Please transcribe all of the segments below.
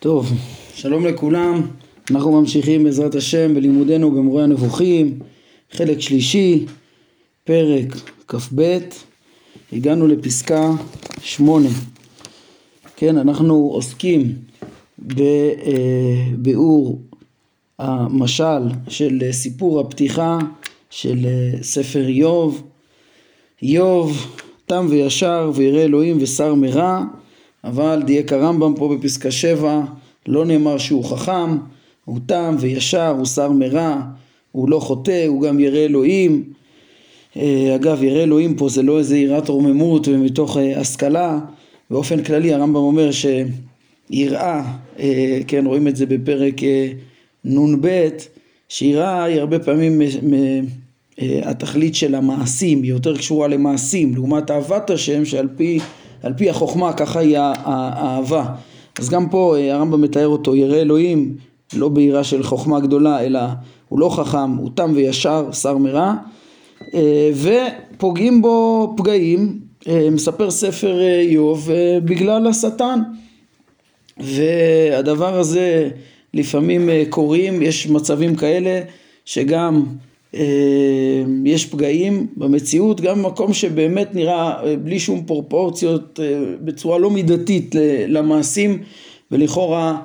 טוב, שלום לכולם, אנחנו ממשיכים בעזרת השם בלימודנו במורה הנבוכים, חלק שלישי, פרק כ"ב, הגענו לפסקה שמונה. כן, אנחנו עוסקים בביאור המשל של סיפור הפתיחה של ספר איוב. איוב תם וישר וירא אלוהים ושר מרע אבל דייק הרמב"ם פה בפסקה שבע, לא נאמר שהוא חכם, הוא תם וישר, הוא שר מרע, הוא לא חוטא, הוא גם ירא אלוהים. אה, אגב, ירא אלוהים פה זה לא איזה יראת רוממות ומתוך אה, השכלה, באופן כללי הרמב"ם אומר שיראה, אה, כן, רואים את זה בפרק נ"ב, שיראה היא הרבה פעמים התכלית של המעשים, היא יותר קשורה למעשים, לעומת אהבת השם שעל פי על פי החוכמה ככה היא האהבה. אז גם פה אה, הרמב"ם מתאר אותו, ירא אלוהים, לא ביראה של חוכמה גדולה, אלא הוא לא חכם, הוא תם וישר, שר מרע, אה, ופוגעים בו פגעים, אה, מספר ספר איוב, בגלל השטן. והדבר הזה לפעמים קורים, יש מצבים כאלה שגם יש פגעים במציאות, גם במקום שבאמת נראה אה, בלי שום פרופורציות, אה, בצורה לא מידתית למעשים, ולכאורה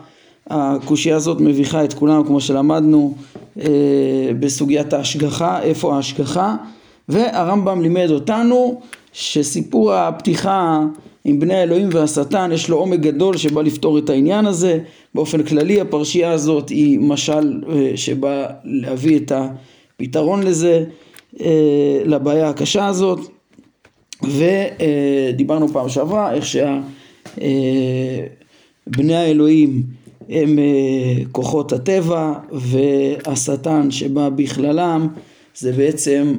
הקושייה הזאת מביכה את כולם, כמו שלמדנו בסוגיית ההשגחה, איפה ההשגחה, והרמב"ם לימד אותנו שסיפור הפתיחה עם בני האלוהים והשטן יש לו עומק גדול שבא לפתור את העניין הזה. באופן כללי הפרשייה הזאת היא משל שבא להביא את ה... פתרון לזה, אה, לבעיה הקשה הזאת, ודיברנו פעם שעברה איך שבני אה, האלוהים הם אה, כוחות הטבע והשטן שבא בכללם זה בעצם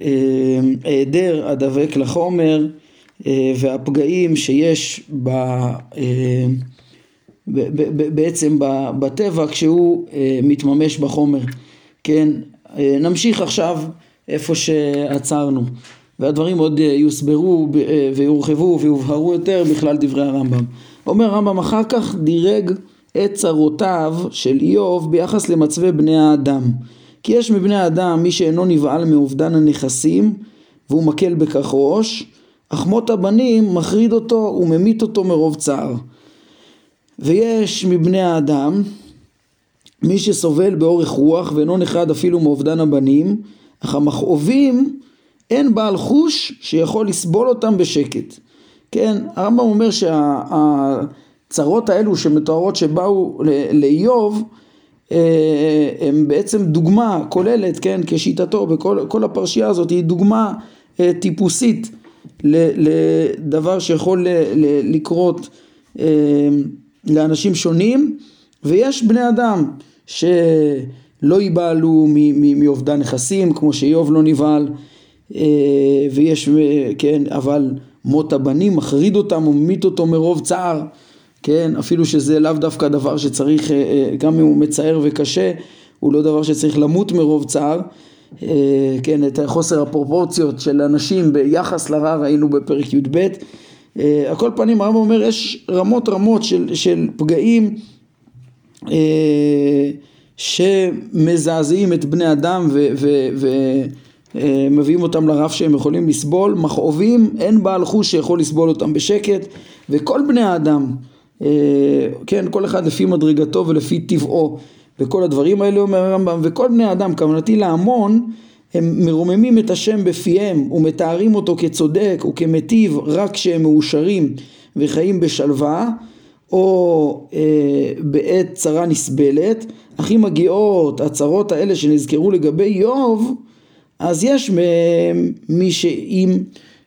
ההיעדר הדבק לחומר והפגעים שיש ב, בעצם בטבע כשהוא מתממש בחומר. כן, אה, נמשיך עכשיו איפה שעצרנו והדברים עוד אה, יוסברו אה, ויורחבו ויובהרו יותר בכלל דברי הרמב"ם. אומר הרמב"ם אחר כך דירג את צרותיו של איוב ביחס למצבי בני האדם. כי יש מבני האדם מי שאינו נבהל מאובדן הנכסים והוא מקל בכך ראש, אך מות הבנים מחריד אותו וממית אותו מרוב צער. ויש מבני האדם מי שסובל באורך רוח ואינו נחרד אפילו מאובדן הבנים, אך המכאובים אין בעל חוש שיכול לסבול אותם בשקט. כן, הרמב"ם אומר שהצרות האלו שמתוארות שבאו לאיוב אה, הם בעצם דוגמה כוללת, כן, כשיטתו בכל הפרשייה הזאת היא דוגמה אה, טיפוסית לדבר שיכול לקרות אה, לאנשים שונים ויש בני אדם שלא ייבהלו מאובדן נכסים כמו שאיוב לא נבהל. אה, ויש, כן, אבל מות הבנים מחריד אותם וממית אותו מרוב צער, כן, אפילו שזה לאו דווקא דבר שצריך, אה, אה, גם אם הוא מצער וקשה, הוא לא דבר שצריך למות מרוב צער, כן, את חוסר הפרופורציות של אנשים ביחס לרע ראינו בפרק י"ב, על כל פנים הרב אומר יש רמות רמות של, של פגעים שמזעזעים את בני אדם ומביאים אותם לרף שהם יכולים לסבול, מכאובים, אין בעל חוש שיכול לסבול אותם בשקט. וכל בני האדם, אה, כן, כל אחד לפי מדרגתו ולפי טבעו וכל הדברים האלה אומר הרמב"ם וכל בני האדם, כוונתי להמון הם מרוממים את השם בפיהם ומתארים אותו כצודק וכמטיב רק כשהם מאושרים וחיים בשלווה או אה, בעת צרה נסבלת, אך אם מגיעות הצרות האלה שנזכרו לגבי איוב, אז יש מי שאם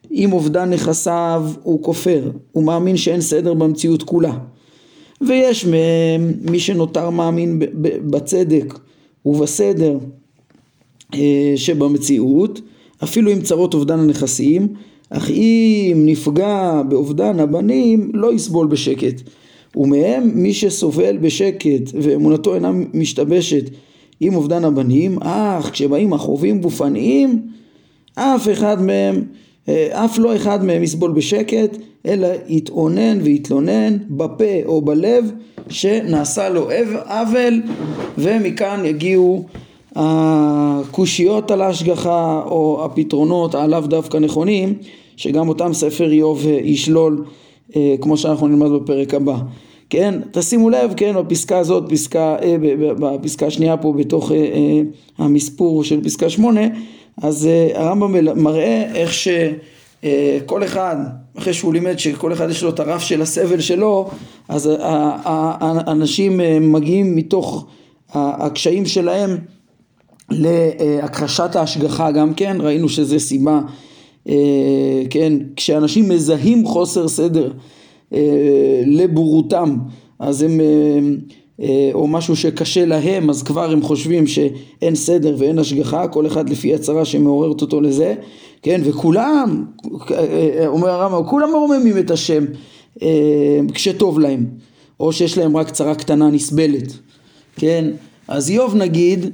עם אובדן נכסיו הוא כופר, הוא מאמין שאין סדר במציאות כולה. ויש מי שנותר מאמין בצדק ובסדר אה, שבמציאות, אפילו עם צרות אובדן הנכסים, אך אם נפגע באובדן הבנים לא יסבול בשקט. ומהם מי שסובל בשקט ואמונתו אינה משתבשת עם אובדן הבנים, אך כשבאים החובים גופניים, אף אחד מהם אף לא אחד מהם יסבול בשקט, אלא יתאונן ויתלונן בפה או בלב שנעשה לו עוול, ומכאן יגיעו הקושיות על ההשגחה או הפתרונות הלאו דווקא נכונים, שגם אותם ספר איוב ישלול. אה, כמו שאנחנו נלמד בפרק הבא. כן, תשימו לב, כן, בפסקה הזאת, פסקה, אה, בפסקה השנייה פה בתוך אה, המספור של פסקה שמונה, אז הרמב"ם מראה איך שכל אחד, אחרי שהוא לימד שכל אחד יש לו את הרף של הסבל שלו, אז האנשים מגיעים מתוך הקשיים שלהם להכחשת ההשגחה גם כן, ראינו שזה סיבה אה, כן, כשאנשים מזהים חוסר סדר אה, לבורותם, אז הם, אה, או משהו שקשה להם, אז כבר הם חושבים שאין סדר ואין השגחה, כל אחד לפי הצהרה שמעוררת אותו לזה, כן, וכולם, אומר הרמב"ם, כולם מרוממים את השם כשטוב להם, או שיש להם רק צרה קטנה נסבלת, כן, אז איוב נגיד, אה,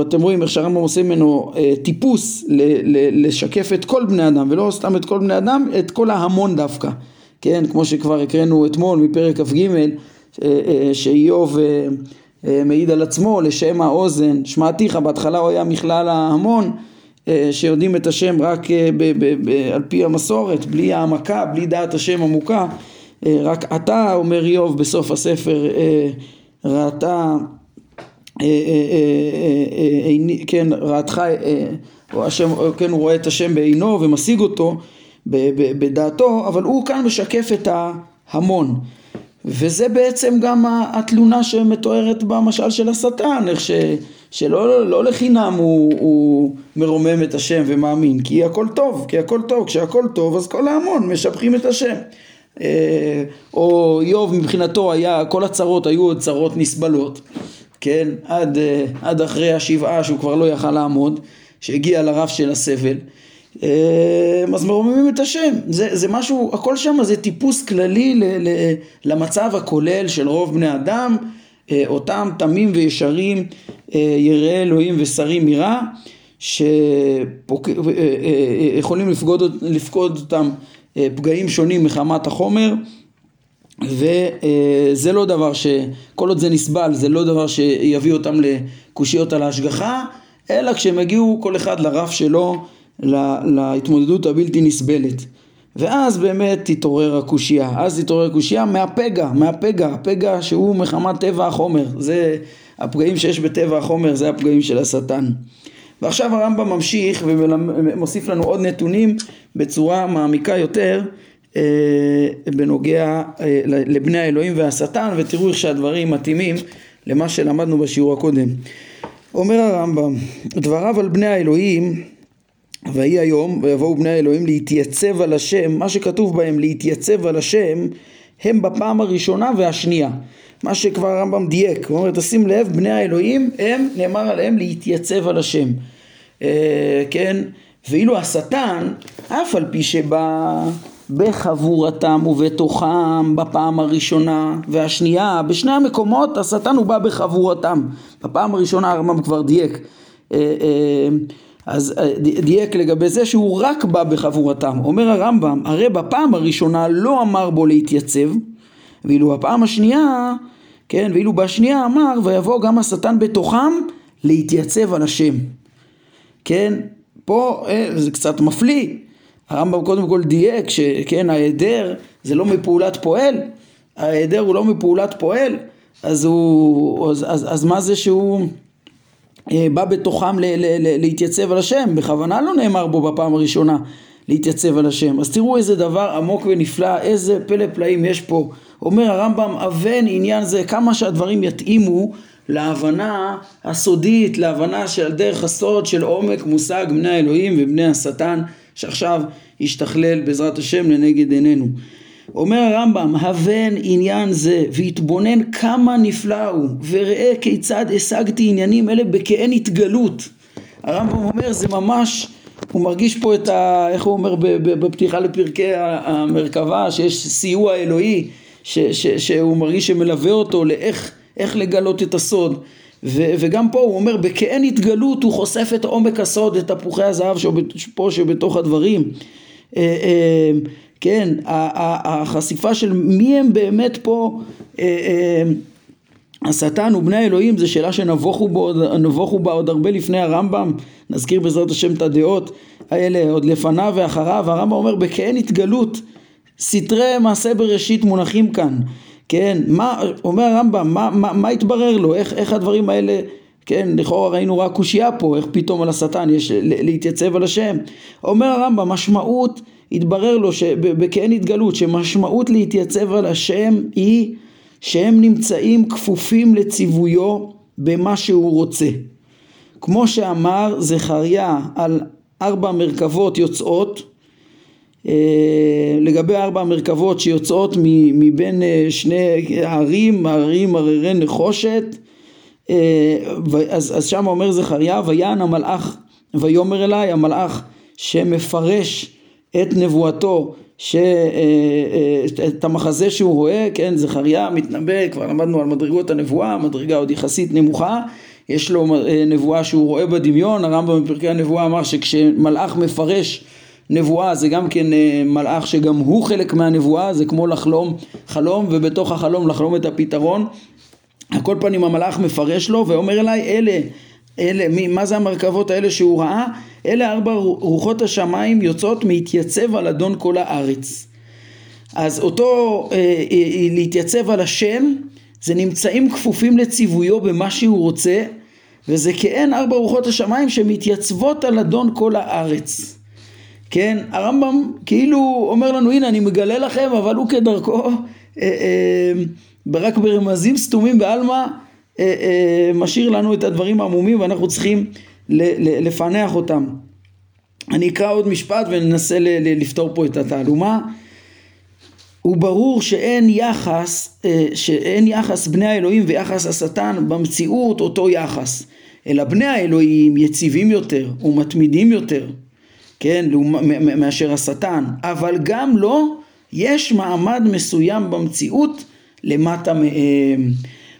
אתם רואים איך שהרמב"ם עושה ממנו אה, טיפוס לשקף את כל בני אדם ולא סתם את כל בני אדם, את כל ההמון דווקא, כן, כמו שכבר הקראנו אתמול מפרק כ"ג אה, שאיוב מעיד על עצמו לשם האוזן, שמעתיך, בהתחלה הוא היה מכלל ההמון שיודעים את השם רק ב- ב- ב- על פי המסורת, בלי העמקה, בלי דעת השם עמוקה, רק אתה, אומר איוב בסוף הספר, ראתה אה, אה, אה, כן, רעתך, השם, כן, הוא רואה את השם בעינו ומשיג אותו בדעתו, אבל הוא כאן משקף את ההמון. וזה בעצם גם התלונה שמתוארת במשל של השטן, איך ש, שלא לא לחינם הוא, הוא מרומם את השם ומאמין, כי הכל טוב, כי הכל טוב, כשהכל טוב אז כל ההמון משבחים את השם. או איוב מבחינתו היה, כל הצרות היו עוד צרות נסבלות. כן, עד, אה, עד אחרי השבעה שהוא כבר לא יכל לעמוד, שהגיע לרף של הסבל, אה, אז מרוממים את השם, זה, זה משהו, הכל שם זה טיפוס כללי ל, ל, למצב הכולל של רוב בני אדם, אה, אותם תמים וישרים, יראי אלוהים ושרים מרע, שיכולים לפקוד, לפקוד אותם פגעים שונים מחמת החומר וזה לא דבר ש... כל עוד זה נסבל זה לא דבר שיביא אותם לקושיות על ההשגחה אלא כשהם יגיעו כל אחד לרף שלו להתמודדות הבלתי נסבלת. ואז באמת תתעורר הקושייה, אז תתעורר הקושייה מהפגע, מהפגע, הפגע שהוא מחמת טבע החומר, זה הפגעים שיש בטבע החומר, זה הפגעים של השטן. ועכשיו הרמב"ם ממשיך ומוסיף לנו עוד נתונים בצורה מעמיקה יותר בנוגע אה, לבני האלוהים והשטן ותראו איך שהדברים מתאימים למה שלמדנו בשיעור הקודם. אומר הרמב"ם דבריו על בני האלוהים ויהי היום ויבואו בני האלוהים להתייצב על השם מה שכתוב בהם להתייצב על השם הם בפעם הראשונה והשנייה מה שכבר הרמב"ם דייק הוא אומר תשים לב בני האלוהים הם נאמר עליהם להתייצב על השם אה, כן ואילו השטן אף על פי שבא בחבורתם ובתוכם בפעם הראשונה והשנייה, בשני המקומות השטן הוא בא בחבורתם. בפעם הראשונה הרמב"ם כבר דייק. אה, אה, אז אה, דייק לגבי זה שהוא רק בא בחבורתם. אומר הרמב"ם, הרי בפעם הראשונה לא אמר בו להתייצב, ואילו בפעם השנייה, כן, ואילו בשנייה אמר, ויבוא גם השטן בתוכם להתייצב על השם. כן, פה זה קצת מפליא, הרמב"ם קודם כל דייק שכן ההיעדר זה לא מפעולת פועל, ההיעדר הוא לא מפעולת פועל, אז, הוא, אז, אז, אז מה זה שהוא אה, בא בתוכם ל, ל, ל, להתייצב על השם, בכוונה לא נאמר בו בפעם הראשונה להתייצב על השם, אז תראו איזה דבר עמוק ונפלא, איזה פלא פלאים יש פה, אומר הרמב"ם אבן עניין זה, כמה שהדברים יתאימו להבנה הסודית, להבנה של דרך הסוד של עומק מושג בני האלוהים ובני השטן שעכשיו ישתכלל בעזרת השם לנגד עינינו. אומר הרמב"ם, הבן עניין זה והתבונן כמה נפלא הוא וראה כיצד השגתי עניינים אלה בכאין התגלות. הרמב"ם אומר זה ממש, הוא מרגיש פה את ה... איך הוא אומר בפתיחה לפרקי המרכבה שיש סיוע אלוהי ש, ש, שהוא מרגיש שמלווה אותו לאיך איך לגלות את הסוד ו, וגם פה הוא אומר בכאין התגלות הוא חושף את עומק הסוד, את תפוחי הזהב פה שבתוך הדברים. אה, אה, כן, החשיפה של מי הם באמת פה השטן ובני האלוהים זה שאלה שנבוכו בה עוד הרבה לפני הרמב"ם, נזכיר בעזרת השם את הדעות האלה עוד לפניו ואחריו, הרמב"ם אומר בכאין התגלות, סתרי מעשה בראשית מונחים כאן, כן, מה, אומר הרמב"ם, מה, מה, מה התברר לו, איך, איך הדברים האלה, כן, לכאורה ראינו רק קושייה פה, איך פתאום על השטן יש להתייצב על השם, אומר הרמב"ם, משמעות, התברר לו בכאין התגלות, שמשמעות להתייצב על השם היא שהם נמצאים כפופים לציוויו במה שהוא רוצה. כמו שאמר זכריה על ארבע מרכבות יוצאות, לגבי ארבע מרכבות שיוצאות מבין אה, שני הערים, הערים הררי נחושת, אה, אז, אז שם אומר זכריה, ויען המלאך ויאמר אליי המלאך שמפרש את נבואתו אה, אה, המחזה שהוא רואה, כן, זכריה מתנבא, כבר למדנו על מדרגות הנבואה, מדרגה עוד יחסית נמוכה, יש לו אה, נבואה שהוא רואה בדמיון, הרמב"ם בפרקי הנבואה אמר שכשמלאך מפרש נבואה זה גם כן מלאך שגם הוא חלק מהנבואה, זה כמו לחלום חלום ובתוך החלום לחלום את הפתרון. על כל פנים המלאך מפרש לו ואומר אליי אלה אלה, מי, מה זה המרכבות האלה שהוא ראה? אלה ארבע רוחות השמיים יוצאות מהתייצב על אדון כל הארץ. אז אותו אה, אה, אה, להתייצב על השם זה נמצאים כפופים לציוויו במה שהוא רוצה וזה כאין ארבע רוחות השמיים שמתייצבות על אדון כל הארץ. כן, הרמב"ם כאילו אומר לנו הנה אני מגלה לכם אבל הוא כדרכו אה, אה, רק ברמזים סתומים בעלמא אה, אה, משאיר לנו את הדברים העמומים ואנחנו צריכים לפענח אותם. אני אקרא עוד משפט וננסה לפתור פה את התעלומה. הוא ברור שאין יחס, אה, שאין יחס בני האלוהים ויחס השטן במציאות אותו יחס, אלא בני האלוהים יציבים יותר ומתמידים יותר, כן, מאשר השטן, אבל גם לו לא, יש מעמד מסוים במציאות למטה מהם.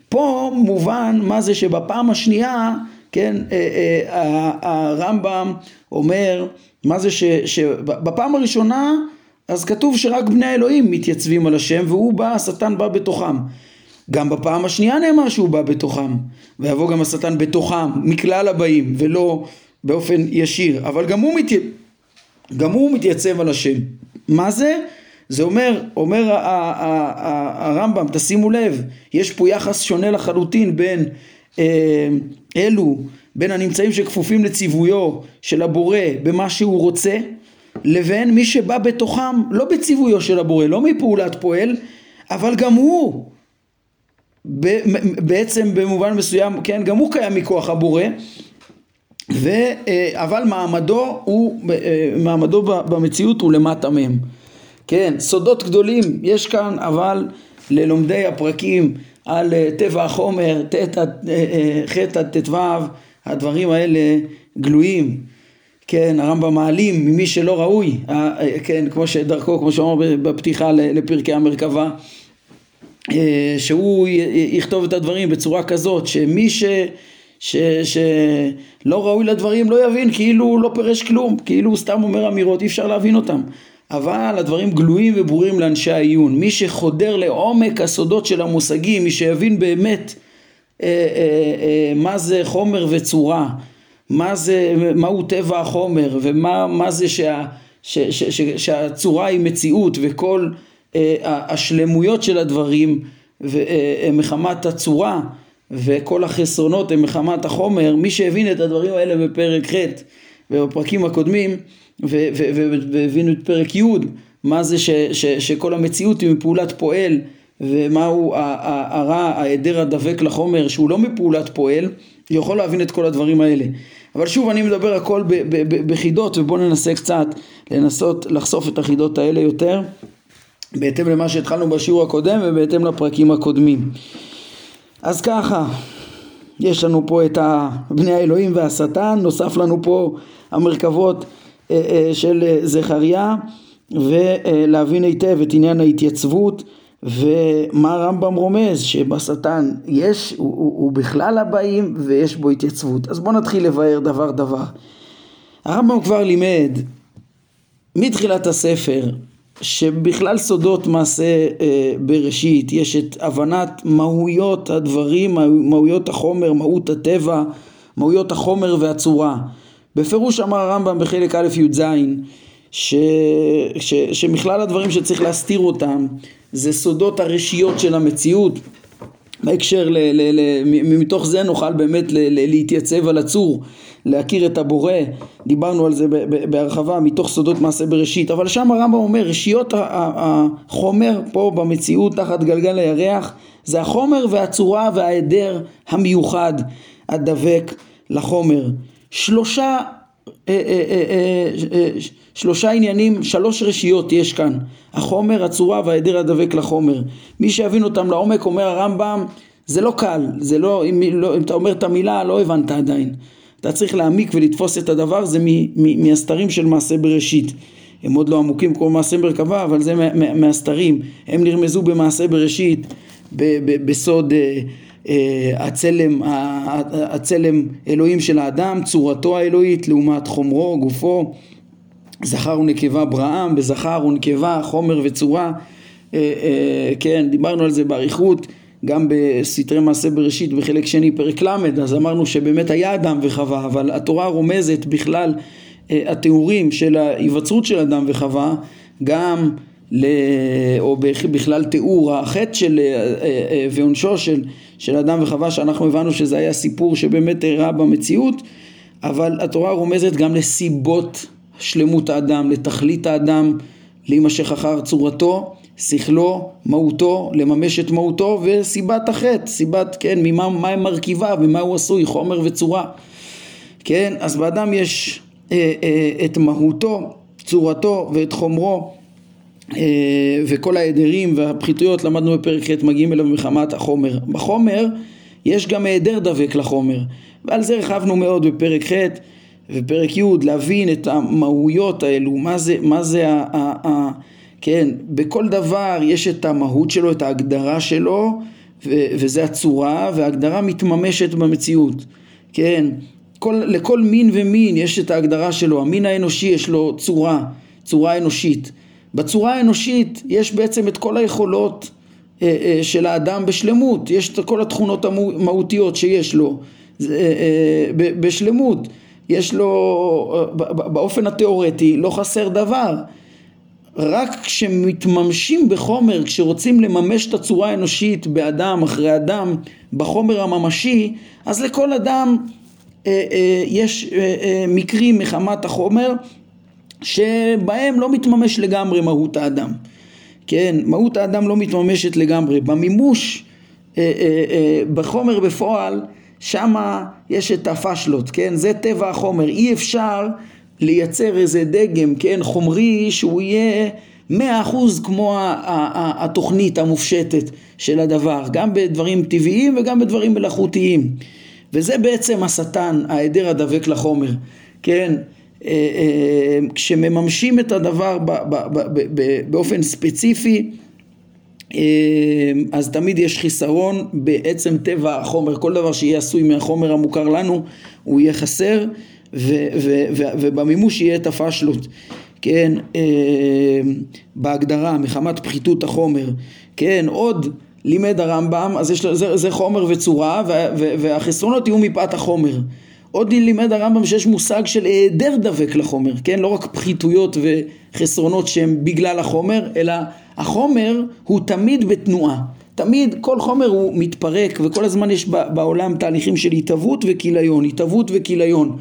פה מובן מה זה שבפעם השנייה, כן, אה, אה, הרמב"ם אומר מה זה שבפעם הראשונה אז כתוב שרק בני האלוהים מתייצבים על השם והוא בא, השטן בא בתוכם. גם בפעם השנייה נאמר שהוא בא בתוכם, ויבוא גם השטן בתוכם, מכלל הבאים, ולא באופן ישיר, אבל גם הוא, מתייצב, גם הוא מתייצב על השם. מה זה? זה אומר, אומר הרמב"ם, תשימו לב, יש פה יחס שונה לחלוטין בין אה, אלו, בין הנמצאים שכפופים לציוויו של הבורא במה שהוא רוצה, לבין מי שבא בתוכם, לא בציוויו של הבורא, לא מפעולת פועל, אבל גם הוא בעצם במובן מסוים, כן, גם הוא קיים מכוח הבורא, ו, אה, אבל מעמדו הוא, אה, מעמדו במציאות הוא למטה מהם. כן, סודות גדולים יש כאן, אבל ללומדי הפרקים על טבע החומר, אה, ח' עד ט"ו, הדברים האלה גלויים. כן, הרמב"ם מעלים ממי שלא ראוי, כן, כמו שדרכו, כמו שאמר בפתיחה לפרקי המרכבה, שהוא יכתוב את הדברים בצורה כזאת, שמי ש... ש, שלא ראוי לדברים לא יבין כאילו הוא לא פירש כלום, כאילו הוא סתם אומר אמירות, אי אפשר להבין אותם. אבל הדברים גלויים וברורים לאנשי העיון. מי שחודר לעומק הסודות של המושגים, מי שיבין באמת אה, אה, אה, מה זה חומר וצורה, מה זה, מהו טבע החומר ומה מה זה שה, ש, ש, ש, שהצורה היא מציאות וכל אה, השלמויות של הדברים אה, הם מחמת הצורה וכל החסרונות הם מחמת החומר, מי שהבין את הדברים האלה בפרק ח' ובפרקים הקודמים והבינו את פרק י', מה זה ש, ש, שכל המציאות היא מפעולת פועל ומהו הרע, ההיעדר הדבק לחומר שהוא לא מפעולת פועל, יכול להבין את כל הדברים האלה. אבל שוב אני מדבר הכל בחידות ובואו ננסה קצת לנסות לחשוף את החידות האלה יותר בהתאם למה שהתחלנו בשיעור הקודם ובהתאם לפרקים הקודמים. אז ככה, יש לנו פה את בני האלוהים והשטן, נוסף לנו פה המרכבות אה, אה, של אה, זכריה ולהבין היטב את עניין ההתייצבות ומה הרמב"ם רומז? שבשטן יש, הוא, הוא, הוא בכלל הבאים ויש בו התייצבות. אז בואו נתחיל לבאר דבר דבר. הרמב"ם כבר לימד מתחילת הספר שבכלל סודות מעשה אה, בראשית יש את הבנת מהויות הדברים, מהויות החומר, מהות הטבע, מהויות החומר והצורה. בפירוש אמר הרמב"ם בחלק א' י"ז ש, שמכלל הדברים שצריך להסתיר אותם זה סודות הרשיות של המציאות בהקשר, ל, ל, ל, מתוך זה נוכל באמת ל, ל, להתייצב על הצור, להכיר את הבורא, דיברנו על זה בהרחבה מתוך סודות מעשה בראשית, אבל שם הרמב"ם אומר רשיות החומר פה במציאות תחת גלגל הירח זה החומר והצורה וההיעדר המיוחד הדבק לחומר. שלושה שלושה עניינים, שלוש רשיות יש כאן, החומר, הצורה וההיעדר הדבק לחומר. מי שיבין אותם לעומק, אומר הרמב"ם, זה לא קל, זה לא, אם, לא, אם אתה אומר את המילה, לא הבנת עדיין. אתה צריך להעמיק ולתפוס את הדבר, זה מהסתרים של מעשה בראשית. הם עוד לא עמוקים כמו מעשה מרכבה, אבל זה מהסתרים. הם נרמזו במעשה בראשית, בסוד... אה, הצלם, הצלם אלוהים של האדם, צורתו האלוהית לעומת חומרו, גופו, זכר ונקבה בראם, בזכר ונקבה, חומר וצורה, אה, אה, כן, דיברנו על זה באריכות, גם בסתרי מעשה בראשית בחלק שני פרק ל', אז אמרנו שבאמת היה אדם וחווה, אבל התורה רומזת בכלל התיאורים של ההיווצרות של אדם וחווה, גם ל... או בכלל תיאור החטא של ועונשו של של אדם וחווה שאנחנו הבנו שזה היה סיפור שבאמת אירע במציאות אבל התורה רומזת גם לסיבות שלמות האדם, לתכלית האדם, להימשך אחר צורתו, שכלו, מהותו, לממש את מהותו וסיבת החטא, סיבת, כן, ממה מה מרכיביו, ממה הוא עשוי, חומר וצורה. כן, אז באדם יש אה, אה, את מהותו, צורתו ואת חומרו וכל ההיעדרים והפחיתויות למדנו בפרק ח' מגיעים אליו מחמת החומר. בחומר יש גם היעדר דבק לחומר. ועל זה הרחבנו מאוד בפרק ח' ופרק י' להבין את המהויות האלו, מה זה, מה זה ה, ה, ה... כן, בכל דבר יש את המהות שלו, את ההגדרה שלו ו, וזה הצורה וההגדרה מתממשת במציאות, כן, כל, לכל מין ומין יש את ההגדרה שלו, המין האנושי יש לו צורה, צורה אנושית בצורה האנושית יש בעצם את כל היכולות אה, אה, של האדם בשלמות, יש את כל התכונות המהותיות שיש לו אה, בשלמות, יש לו באופן התיאורטי לא חסר דבר. רק כשמתממשים בחומר, כשרוצים לממש את הצורה האנושית באדם אחרי אדם, בחומר הממשי, אז לכל אדם יש מקרים מחמת החומר שבהם לא מתממש לגמרי מהות האדם. כן, מהות האדם לא מתממשת לגמרי. במימוש אה, אה, אה, בחומר בפועל, שמה יש את הפשלות, כן? זה טבע החומר. אי אפשר לייצר איזה דגם, כן, חומרי שהוא יהיה מאה אחוז כמו התוכנית המופשטת של הדבר, גם בדברים טבעיים וגם בדברים מלאכותיים. וזה בעצם השטן, ההיעדר הדבק לחומר, כן? אה, אה, כשמממשים את הדבר באופן ספציפי אה, אז תמיד יש חיסרון בעצם טבע החומר, כל דבר שיהיה עשוי מהחומר המוכר לנו הוא יהיה חסר ו- ו- ו- ובמימוש יהיה את הפשלות, כן, בהגדרה מחמת פחיתות החומר, כן, עוד לימד הרמב"ם, אז יש, זה, זה חומר וצורה והחסרונות יהיו מפאת החומר עוד לימד הרמב"ם שיש מושג של היעדר דבק לחומר, כן? לא רק פחיתויות וחסרונות שהם בגלל החומר, אלא החומר הוא תמיד בתנועה. תמיד כל חומר הוא מתפרק וכל הזמן יש בעולם תהליכים של התהוות וכיליון, התהוות וכיליון.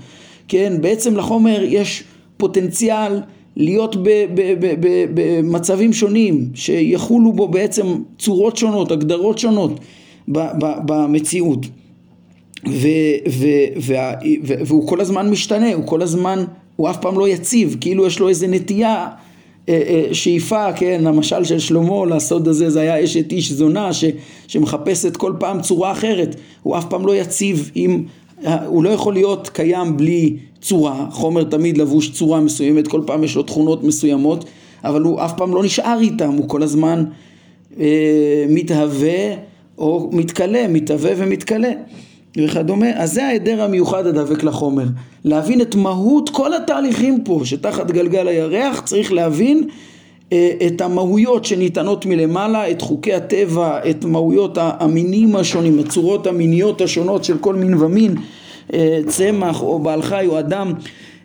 כן, בעצם לחומר יש פוטנציאל להיות במצבים שונים, שיחולו בו בעצם צורות שונות, הגדרות שונות במציאות. ו, ו, וה, ו, והוא כל הזמן משתנה, הוא כל הזמן, הוא אף פעם לא יציב, כאילו יש לו איזה נטייה, אה, אה, שאיפה, כן, המשל של שלמה לסוד הזה זה היה אשת איש זונה ש, שמחפשת כל פעם צורה אחרת, הוא אף פעם לא יציב עם, הוא לא יכול להיות קיים בלי צורה, חומר תמיד לבוש צורה מסוימת, כל פעם יש לו תכונות מסוימות, אבל הוא אף פעם לא נשאר איתם, הוא כל הזמן אה, מתהווה או מתכלה, מתהווה ומתכלה וכדומה, אז זה ההיעדר המיוחד הדבק לחומר. להבין את מהות כל התהליכים פה שתחת גלגל הירח צריך להבין אה, את המהויות שניתנות מלמעלה, את חוקי הטבע, את מהויות המינים השונים, הצורות המיניות השונות של כל מין ומין, אה, צמח או בעל חי או אדם,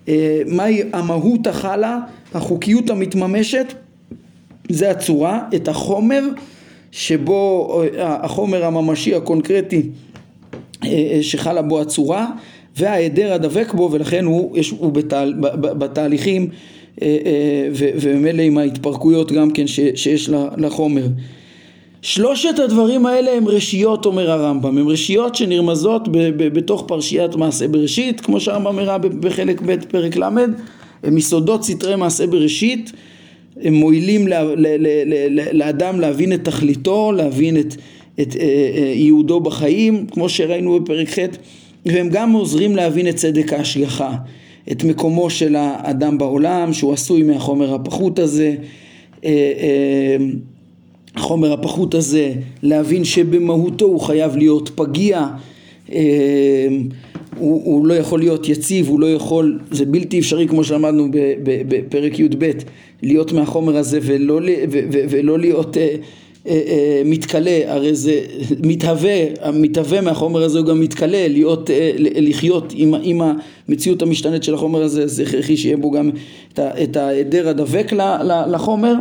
אה, מהי המהות החלה, החוקיות המתממשת, זה הצורה, את החומר שבו, החומר הממשי הקונקרטי שחלה בו הצורה וההיעדר הדבק בו ולכן הוא, יש, הוא בתהל, בתהליכים אה, אה, וממילא עם ההתפרקויות גם כן שיש לחומר. שלושת הדברים האלה הם רשיות אומר הרמב"ם, הם רשיות שנרמזות ב- ב- בתוך פרשיית מעשה בראשית, כמו שהרמב"ם הראה בחלק ב' פרק ל', הם יסודות סתרי מעשה בראשית, הם מועילים לאדם להבין את תכליתו, להבין את, את אה, ייעודו בחיים, כמו שראינו בפרק ח', והם גם עוזרים להבין את צדק ההשגחה. את מקומו של האדם בעולם שהוא עשוי מהחומר הפחות הזה אה, אה, החומר הפחות הזה להבין שבמהותו הוא חייב להיות פגיע אה, הוא, הוא לא יכול להיות יציב, הוא לא יכול, זה בלתי אפשרי כמו שלמדנו בפרק י"ב להיות מהחומר הזה ולא, ולא להיות אה, אה, מתכלה, הרי זה מתהווה, המתהווה מהחומר הזה הוא גם מתכלה, להיות, אה, לחיות עם, עם המציאות המשתנית של החומר הזה, זה הכרחי שיהיה בו גם את ההיעדר הדבק לחומר.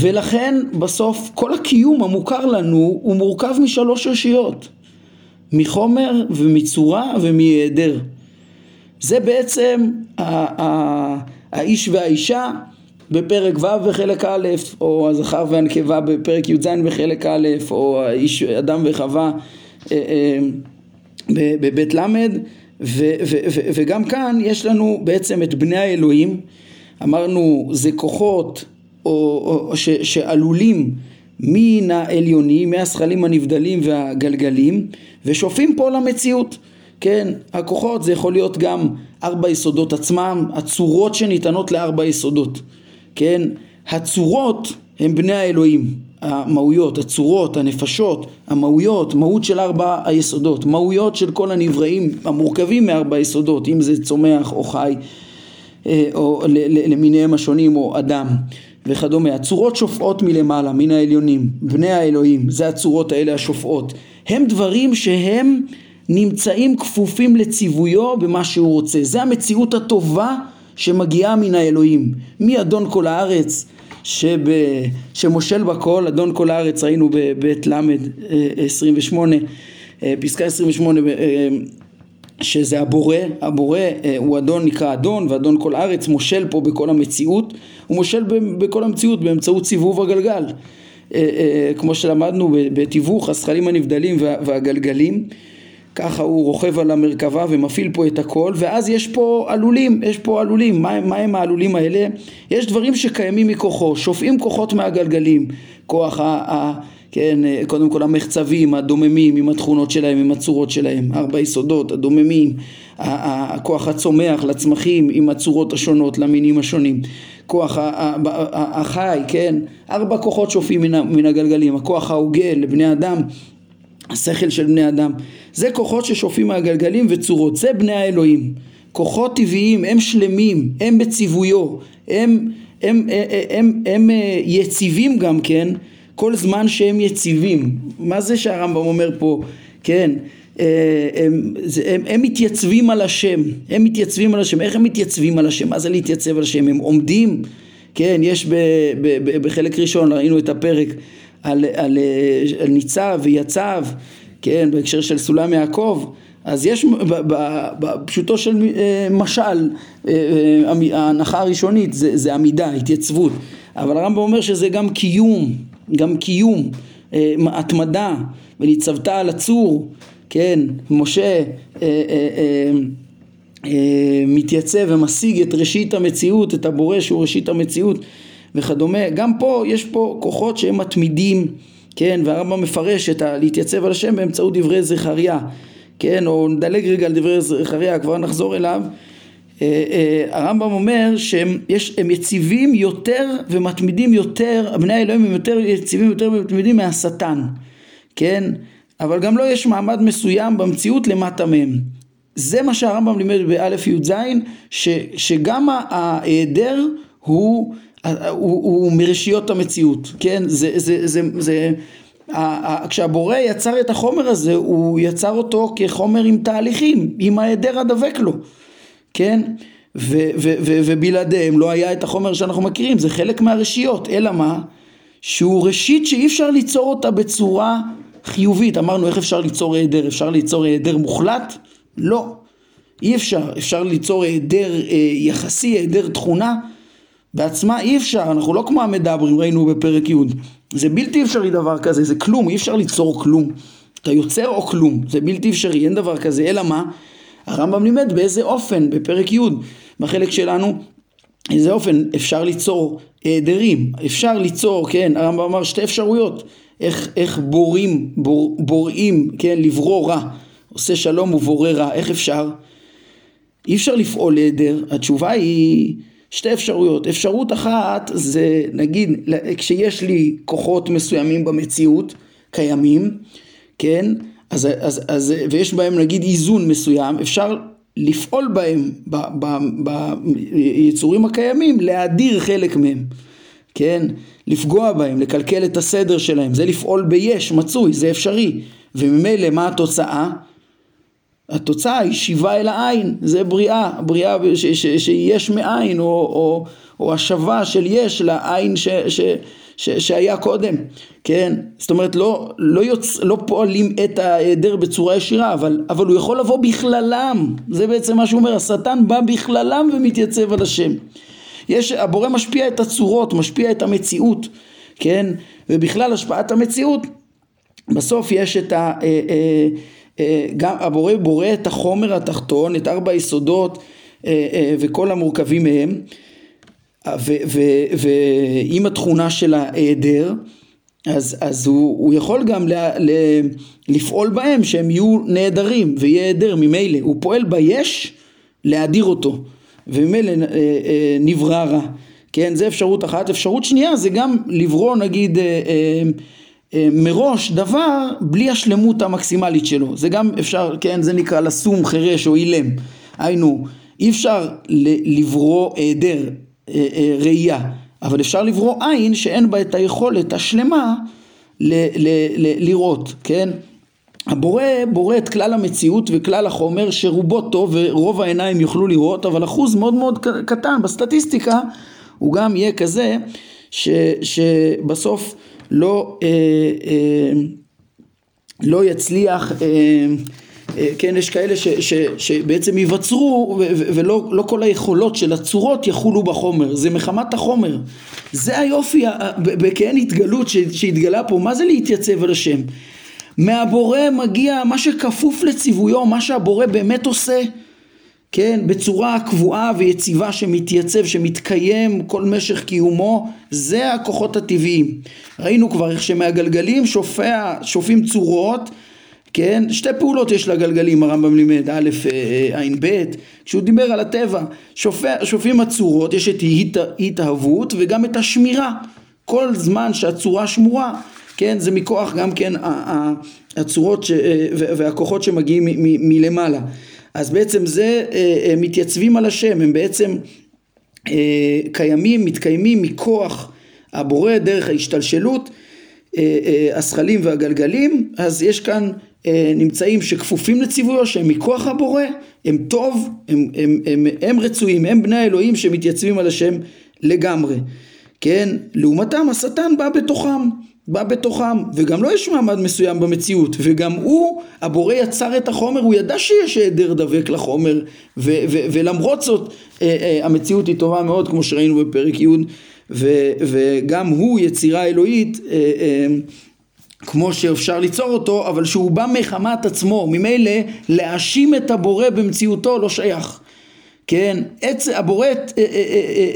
ולכן בסוף כל הקיום המוכר לנו הוא מורכב משלוש רשיות מחומר ומצורה ומהיעדר. זה בעצם האיש והאישה בפרק ו' בחלק א', או הזכר והנקבה בפרק י"ז בחלק א', או האיש אדם וחווה אה, אה, בבית ל', וגם כאן יש לנו בעצם את בני האלוהים, אמרנו זה כוחות או, או, ש, שעלולים מן העליונים, מהשכלים הנבדלים והגלגלים, ושופעים פה למציאות. כן, הכוחות זה יכול להיות גם ארבע יסודות עצמם, הצורות שניתנות לארבע יסודות. כן, הצורות הם בני האלוהים, המהויות, הצורות, הנפשות, המהויות, מהות של ארבע היסודות, מהויות של כל הנבראים המורכבים מארבע היסודות, אם זה צומח או חי אה, או למיניהם השונים או אדם וכדומה. הצורות שופעות מלמעלה, מן העליונים, בני האלוהים, זה הצורות האלה השופעות. הם דברים שהם נמצאים כפופים לציוויו במה שהוא רוצה. זה המציאות הטובה שמגיעה מן האלוהים. מי אדון כל הארץ שב, שמושל בכל, אדון כל הארץ ראינו בבית ל' 28, אה, אה, פסקה 28 אה, שזה הבורא, הבורא הוא אדון נקרא אדון ואדון כל הארץ מושל פה בכל המציאות, הוא מושל בכל המציאות באמצעות סיבוב הגלגל כמו שלמדנו בתיווך הזכלים הנבדלים והגלגלים ככה הוא רוכב על המרכבה ומפעיל פה את הכל ואז יש פה עלולים, יש פה עלולים, מה, מה הם העלולים האלה? יש דברים שקיימים מכוחו, שופעים כוחות מהגלגלים, כוח ה... ה כן, קודם כל המחצבים, הדוממים עם התכונות שלהם, עם הצורות שלהם, ארבע יסודות, הדוממים, הכוח הצומח לצמחים עם הצורות השונות, למינים השונים, כוח החי, כן, ארבע כוחות שופעים מן הגלגלים, הכוח ההוגה לבני אדם השכל של בני אדם. זה כוחות ששופעים מהגלגלים וצורות, זה בני האלוהים. כוחות טבעיים, הם שלמים, הם בציוויו, הם, הם, הם, הם, הם, הם אה, יציבים גם כן, כל זמן שהם יציבים. מה זה שהרמב"ם אומר פה, כן, אה, הם, הם, הם מתייצבים על השם, הם מתייצבים על השם, איך הם מתייצבים על השם? מה זה להתייצב על השם? הם עומדים, כן, יש ב, ב, ב, בחלק ראשון, ראינו את הפרק על, על, על ניצב ויצב, כן, בהקשר של סולם יעקב, אז יש בפשוטו של אה, משל, אה, אה, ההנחה הראשונית זה, זה עמידה, התייצבות, אבל הרמב"ם אומר שזה גם קיום, גם קיום, התמדה, וניצבת על הצור, כן, משה מתייצב ומשיג את ראשית המציאות, את הבורא שהוא ראשית המציאות וכדומה, גם פה יש פה כוחות שהם מתמידים, כן, והרמב"ם מפרש את ה... להתייצב על השם באמצעות דברי זכריה, כן, או נדלג רגע על דברי זכריה, כבר נחזור אליו, הרמב"ם אומר שהם יש, הם יציבים יותר ומתמידים יותר, בני האלוהים הם יותר יציבים יותר ומתמידים מהשטן, כן? אבל גם לא יש מעמד מסוים במציאות למטה מהם. זה מה שהרמב"ם לימד באלף י"ז, שגם ההיעדר הוא, הוא, הוא מרשיות המציאות, כן? זה, זה, זה, זה, כשהבורא יצר את החומר הזה, הוא יצר אותו כחומר עם תהליכים, עם ההיעדר הדבק לו, כן? ו- ו- ו- ובלעדיהם לא היה את החומר שאנחנו מכירים, זה חלק מהרשיות, אלא מה? שהוא ראשית שאי אפשר ליצור אותה בצורה חיובית, אמרנו איך אפשר ליצור היעדר, אפשר ליצור היעדר מוחלט? לא, אי אפשר, אפשר ליצור היעדר אה, יחסי, היעדר תכונה בעצמה אי אפשר, אנחנו לא כמו המדברים, ראינו בפרק י', זה בלתי אפשרי דבר כזה, זה כלום, אי אפשר ליצור כלום, אתה יוצר או כלום, זה בלתי אפשרי, אין דבר כזה, אלא מה? הרמב"ם לימד באיזה אופן, בפרק י', בחלק שלנו, איזה אופן אפשר ליצור היעדרים, אפשר ליצור, כן, הרמב"ם אמר שתי אפשרויות, איך, איך בורים, בור, בוראים, כן, לברוא רע, עושה שלום ובורא רע, איך אפשר? אי אפשר לפעול היעדר, התשובה היא שתי אפשרויות, אפשרות אחת זה נגיד כשיש לי כוחות מסוימים במציאות קיימים, כן, אז, אז, אז, ויש בהם נגיד איזון מסוים, אפשר לפעול בהם, ביצורים הקיימים, להדיר חלק מהם, כן, לפגוע בהם, לקלקל את הסדר שלהם, זה לפעול ביש, מצוי, זה אפשרי, וממילא מה התוצאה? התוצאה היא שיבה אל העין, זה בריאה, בריאה שיש מאין, או, או, או השבה של יש לעין ש, ש, ש, שהיה קודם, כן? זאת אומרת לא, לא, יוצ, לא פועלים את ההיעדר בצורה ישירה, אבל, אבל הוא יכול לבוא בכללם, זה בעצם מה שהוא אומר, השטן בא בכללם ומתייצב על השם. יש, הבורא משפיע את הצורות, משפיע את המציאות, כן? ובכלל השפעת המציאות, בסוף יש את ה... אה, אה, גם הבורא בורא את החומר התחתון, את ארבע היסודות אה, אה, וכל המורכבים מהם. ועם התכונה של ההיעדר אז, אז הוא, הוא יכול גם ל, ל, לפעול בהם שהם יהיו נעדרים ויהיה היעדר ממילא הוא פועל ביש להדיר אותו וממילא נברא רע. כן זה אפשרות אחת. אפשרות שנייה זה גם לברוא נגיד אה, מראש דבר בלי השלמות המקסימלית שלו. זה גם אפשר כן זה נקרא לשום חירש או אילם. היינו אי אפשר לברוא היעדר אה, אה, ראייה אבל אפשר לברוא עין שאין בה את היכולת השלמה ל, ל, ל, לראות כן? הבורא בורא את כלל המציאות וכלל החומר שרובו טוב ורוב העיניים יוכלו לראות אבל אחוז מאוד מאוד קטן בסטטיסטיקה הוא גם יהיה כזה ש, שבסוף לא, אה, אה, לא יצליח, אה, כן, יש כאלה ש, ש, שבעצם ייווצרו ולא לא כל היכולות של הצורות יחולו בחומר, זה מחמת החומר. זה היופי, בכן התגלות שהתגלה פה, מה זה להתייצב על השם? מהבורא מגיע מה שכפוף לציוויו, מה שהבורא באמת עושה. כן, בצורה קבועה ויציבה שמתייצב, שמתקיים כל משך קיומו, זה הכוחות הטבעיים. ראינו כבר איך שמהגלגלים שופע, שופעים צורות, כן, שתי פעולות יש לגלגלים הרמב"ם לימד, א', אה, אה, ע', ב', כשהוא דיבר על הטבע, שופע, שופעים הצורות, יש את התאהבות וגם את השמירה. כל זמן שהצורה שמורה, כן, זה מכוח גם כן הצורות ש, אה, והכוחות שמגיעים מלמעלה. אז בעצם זה אה, מתייצבים על השם, הם בעצם אה, קיימים, מתקיימים מכוח הבורא דרך ההשתלשלות, אה, אה, הזכלים והגלגלים, אז יש כאן אה, נמצאים שכפופים לציוויו שהם מכוח הבורא, הם טוב, הם, הם, הם, הם, הם רצויים, הם בני האלוהים שמתייצבים על השם לגמרי, כן? לעומתם השטן בא בתוכם, בא בתוכם, וגם לא יש מעמד מסוים במציאות, וגם הוא, הבורא יצר את החומר, הוא ידע שיש היעדר דבק לחומר, ו- ו- ולמרות זאת אה, אה, המציאות היא טובה מאוד, כמו שראינו בפרק י', ו- וגם הוא יצירה אלוהית, אה, אה, כמו שאפשר ליצור אותו, אבל שהוא בא מחמת עצמו, ממילא להאשים את הבורא במציאותו לא שייך. כן, עץ, הבורא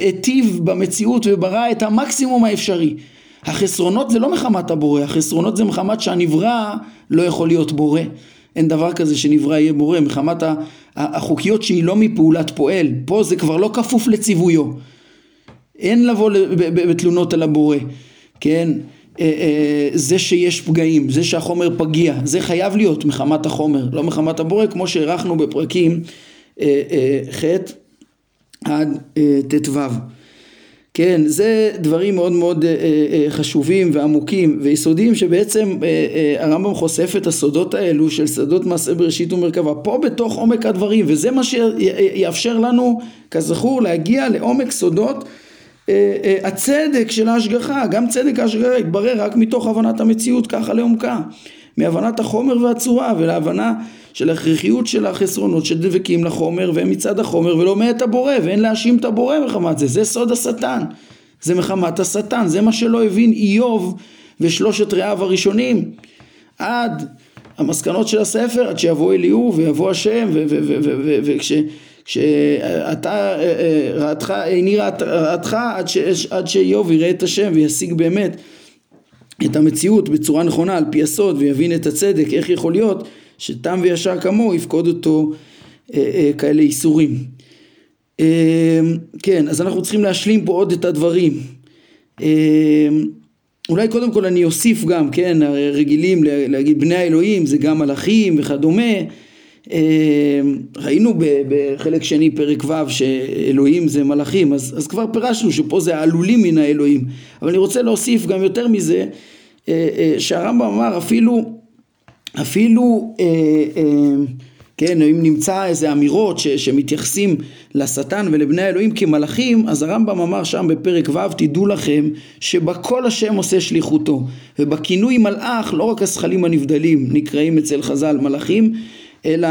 היטיב במציאות וברא את המקסימום האפשרי. החסרונות זה לא מחמת הבורא, החסרונות זה מחמת שהנברא לא יכול להיות בורא. אין דבר כזה שנברא יהיה בורא, מחמת החוקיות שהיא לא מפעולת פועל, פה זה כבר לא כפוף לציוויו, אין לבוא בתלונות על הבורא, כן, אה, אה, זה שיש פגעים, זה שהחומר פגיע, זה חייב להיות מחמת החומר, לא מחמת הבורא, כמו שהערכנו בפרקים אה, ח' עד ט"ו. כן, זה דברים מאוד מאוד חשובים ועמוקים ויסודיים שבעצם הרמב"ם חושף את הסודות האלו של שדות מעשה בראשית ומרכבה פה בתוך עומק הדברים וזה מה שיאפשר לנו כזכור להגיע לעומק סודות אה, אה, הצדק של ההשגחה, גם צדק ההשגחה יתברר רק מתוך הבנת המציאות ככה לעומקה, מהבנת החומר והצורה ולהבנה של ההכרחיות של החסרונות שדבקים לחומר והם מצד החומר ולא מאת הבורא ואין להאשים את הבורא מחמת זה, זה סוד השטן, זה מחמת השטן, זה מה שלא הבין איוב ושלושת רעיו הראשונים. עד המסקנות של הספר עד שיבוא אליהו ויבוא השם וכש... שאתה אה, אה, רעתך, איני רעתך עד, עד שאיוב יראה את השם וישיג באמת את המציאות בצורה נכונה על פי הסוד ויבין את הצדק איך יכול להיות שתם וישר כמוהו יפקוד אותו אה, כאלה איסורים. כן אז אנחנו צריכים להשלים פה עוד את הדברים. אולי קודם כל אני אוסיף גם כן רגילים להגיד בני האלוהים זה גם מלאכים וכדומה. אמ, ראינו בחלק שני פרק ו' שאלוהים זה מלאכים אז, אז כבר פירשנו שפה זה העלולים מן האלוהים. אבל אני רוצה להוסיף גם יותר מזה. אה, אה, שהרמב"ם אמר אפילו אפילו אה, כן אם נמצא איזה אמירות ש, שמתייחסים לשטן ולבני האלוהים כמלאכים אז הרמב"ם אמר שם בפרק ו' תדעו לכם שבכל השם עושה שליחותו ובכינוי מלאך לא רק הזכלים הנבדלים נקראים אצל חז"ל מלאכים אלא,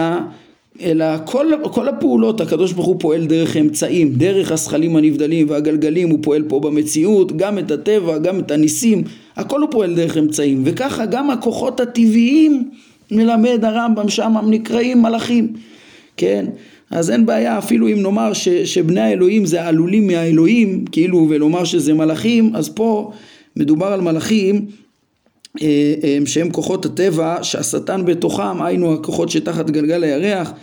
אלא כל, כל הפעולות הקדוש ברוך הוא פועל דרך אמצעים, דרך הזכלים הנבדלים והגלגלים הוא פועל פה במציאות, גם את הטבע, גם את הניסים, הכל הוא פועל דרך אמצעים, וככה גם הכוחות הטבעיים מלמד הרמב"ם שם הם נקראים מלאכים, כן? אז אין בעיה אפילו אם נאמר ש, שבני האלוהים זה העלולים מהאלוהים, כאילו ולומר שזה מלאכים, אז פה מדובר על מלאכים אה, אה, שהם כוחות הטבע שהשטן בתוכם, היינו הכוחות שתחת גלגל הירח,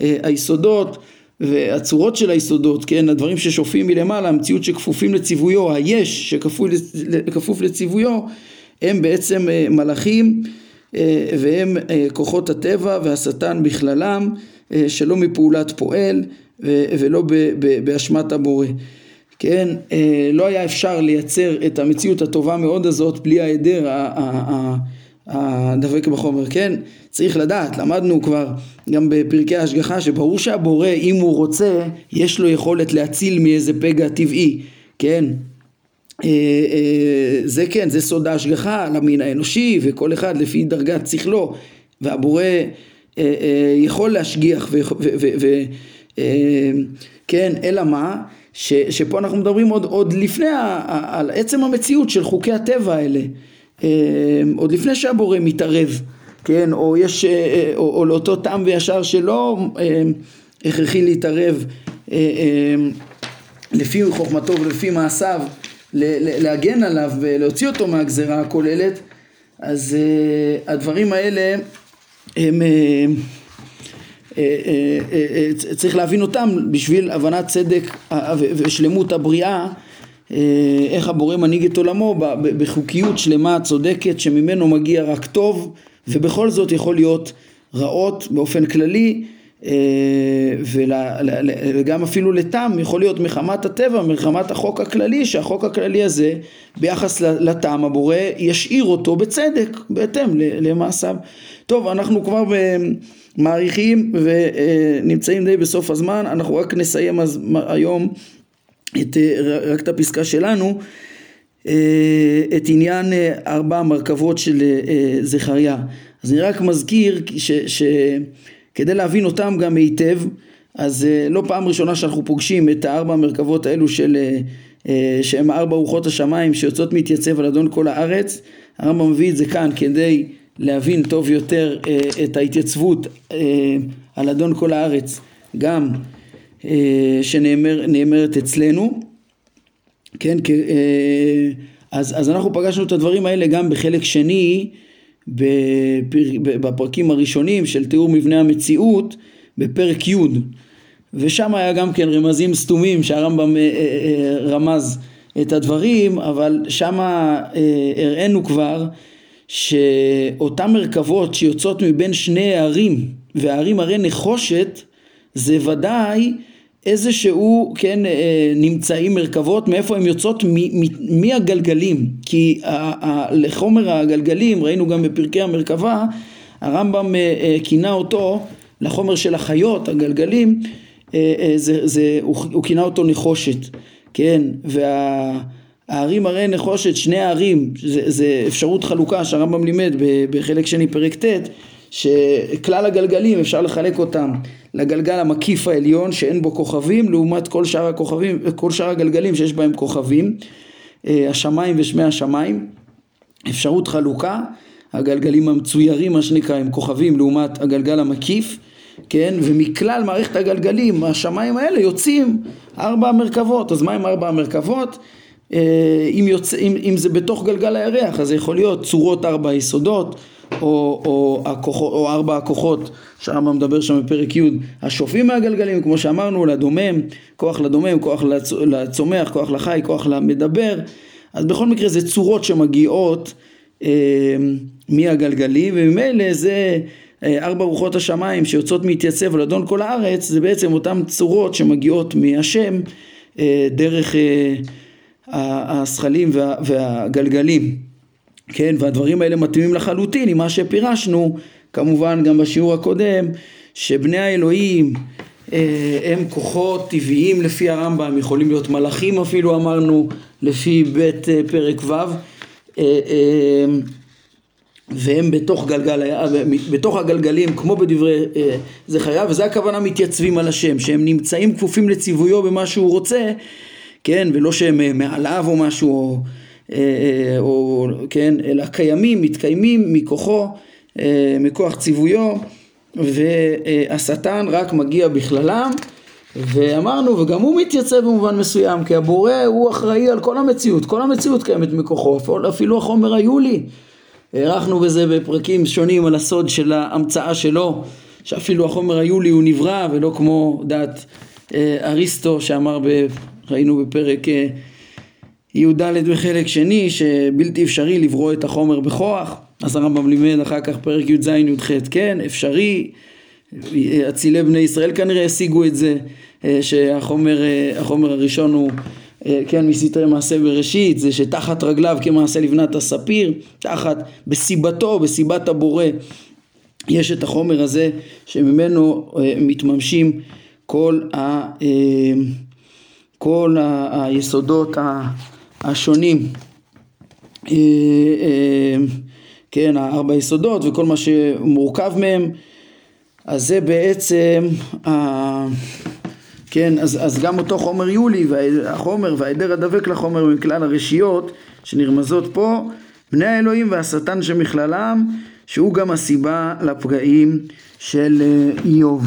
אה, היסודות והצורות של היסודות, כן, הדברים ששופעים מלמעלה, המציאות שכפופים לציוויו, היש שכפוף לציוויו, הם בעצם מלאכים והם כוחות הטבע והשטן בכללם, שלא מפעולת פועל ולא באשמת הבורא. כן, אה, לא היה אפשר לייצר את המציאות הטובה מאוד הזאת בלי ההיעדר הדבק בחומר, כן? צריך לדעת, למדנו כבר גם בפרקי ההשגחה שברור שהבורא אם הוא רוצה יש לו יכולת להציל מאיזה פגע טבעי, כן? אה, אה, זה כן, זה סוד ההשגחה למין האנושי וכל אחד לפי דרגת שכלו והבורא יכול להשגיח וכן, אלא מה? ש, שפה אנחנו מדברים עוד, עוד לפני, על עצם המציאות של חוקי הטבע האלה, אה, עוד לפני שהבורא מתערב, כן, או יש, אה, אה, או, או לאותו טעם וישר שלא הכרחי להתערב לפי חוכמתו ולפי מעשיו, להגן עליו ולהוציא אותו מהגזרה הכוללת, אז הדברים האלה הם אה, אה, אה, צריך להבין אותם בשביל הבנת צדק ושלמות הבריאה איך הבורא מנהיג את עולמו בחוקיות שלמה צודקת שממנו מגיע רק טוב ובכל זאת יכול להיות רעות באופן כללי וגם אפילו לטעם יכול להיות מחמת הטבע, מחמת החוק הכללי שהחוק הכללי הזה ביחס לטעם הבורא ישאיר אותו בצדק בהתאם למעשיו. טוב אנחנו כבר מעריכים ונמצאים די בסוף הזמן, אנחנו רק נסיים אז היום את, רק את הפסקה שלנו, אה, את עניין אה, ארבע המרכבות של אה, זכריה. אז אני רק מזכיר שכדי להבין אותם גם היטב, אז לא פעם ראשונה שאנחנו פוגשים את הארבע המרכבות האלו של שהם ארבע רוחות השמיים שיוצאות מתייצב על אדון כל הארץ, הרמב"ם מביא את זה כאן כדי להבין טוב יותר אה, את ההתייצבות אה, על אדון כל הארץ, גם אה, שנאמרת אצלנו, כן, אה, אז, אז אנחנו פגשנו את הדברים האלה גם בחלק שני בפרקים הראשונים של תיאור מבנה המציאות בפרק י' ושם היה גם כן רמזים סתומים שהרמב"ם אה, אה, אה, רמז את הדברים אבל שם הראינו כבר שאותן מרכבות שיוצאות מבין שני הערים והערים הרי נחושת זה ודאי איזשהו, כן, אה, נמצאים מרכבות, מאיפה הן יוצאות? מהגלגלים. כי לחומר הגלגלים, ראינו גם בפרקי המרכבה, הרמב"ם אה, אה, כינה אותו, לחומר של החיות, הגלגלים, זה, זה, הוא, הוא כינה אותו נחושת, כן, והערים הרי נחושת, שני הערים, זה, זה אפשרות חלוקה שהרמב"ם לימד בחלק שני פרק ט', שכלל הגלגלים אפשר לחלק אותם לגלגל המקיף העליון שאין בו כוכבים לעומת כל שאר הכוכבים, כל שאר הגלגלים שיש בהם כוכבים, אה, השמיים ושמי השמיים, אפשרות חלוקה, הגלגלים המצוירים מה שנקרא הם כוכבים לעומת הגלגל המקיף, כן, ומכלל מערכת הגלגלים השמיים האלה יוצאים ארבע מרכבות, אז מה עם ארבע המרכבות? אה, אם, יוצא, אם, אם זה בתוך גלגל הירח אז זה יכול להיות צורות ארבע יסודות או, או, הכוחות, או ארבע הכוחות שהרמב"ם מדבר שם בפרק י' השופעים מהגלגלים כמו שאמרנו לדומם, כוח לדומם, כוח לצ, לצומח, כוח לחי, כוח למדבר. אז בכל מקרה זה צורות שמגיעות אה, מהגלגלים וממילא זה אה, ארבע רוחות השמיים שיוצאות מתייצב על אדון כל הארץ זה בעצם אותן צורות שמגיעות מהשם אה, דרך אה, הזכלים וה, והגלגלים כן, והדברים האלה מתאימים לחלוטין עם מה שפירשנו, כמובן גם בשיעור הקודם, שבני האלוהים אה, הם כוחות טבעיים לפי הרמב"ם, יכולים להיות מלאכים אפילו אמרנו, לפי בית אה, פרק ו', אה, והם בתוך גלגל, בתוך הגלגלים כמו בדברי זכריה, וזה הכוונה מתייצבים על השם, שהם נמצאים כפופים לציוויו במה שהוא רוצה, כן, ולא שהם מעליו או משהו, או או כן, אלא קיימים, מתקיימים מכוחו, אה, מכוח ציוויו, והשטן רק מגיע בכללם, ואמרנו, וגם הוא מתייצב במובן מסוים, כי הבורא הוא אחראי על כל המציאות, כל המציאות קיימת מכוחו, אפילו החומר היולי. הארכנו בזה בפרקים שונים על הסוד של ההמצאה שלו, שאפילו החומר היולי הוא נברא, ולא כמו דעת אריסטו שאמר, ב, ראינו בפרק י"ד בחלק שני שבלתי אפשרי לברוא את החומר בכוח. אז הרמב"ם לימד אחר כך פרק י"ז י"ח כן אפשרי. אצילי בני ישראל כנראה השיגו את זה שהחומר החומר הראשון הוא כן מסתרי מעשה בראשית זה שתחת רגליו כמעשה לבנת הספיר תחת בסיבתו בסיבת הבורא יש את החומר הזה שממנו מתממשים כל, ה, כל היסודות השונים, אה, אה, כן, הארבע יסודות וכל מה שמורכב מהם, אז זה בעצם, כן, אז, אז גם אותו חומר יולי, והחומר וההיעדר הדבק לחומר מכלל הרשיות שנרמזות פה, בני האלוהים והשטן שמכללם, שהוא גם הסיבה לפגעים של אה, איוב.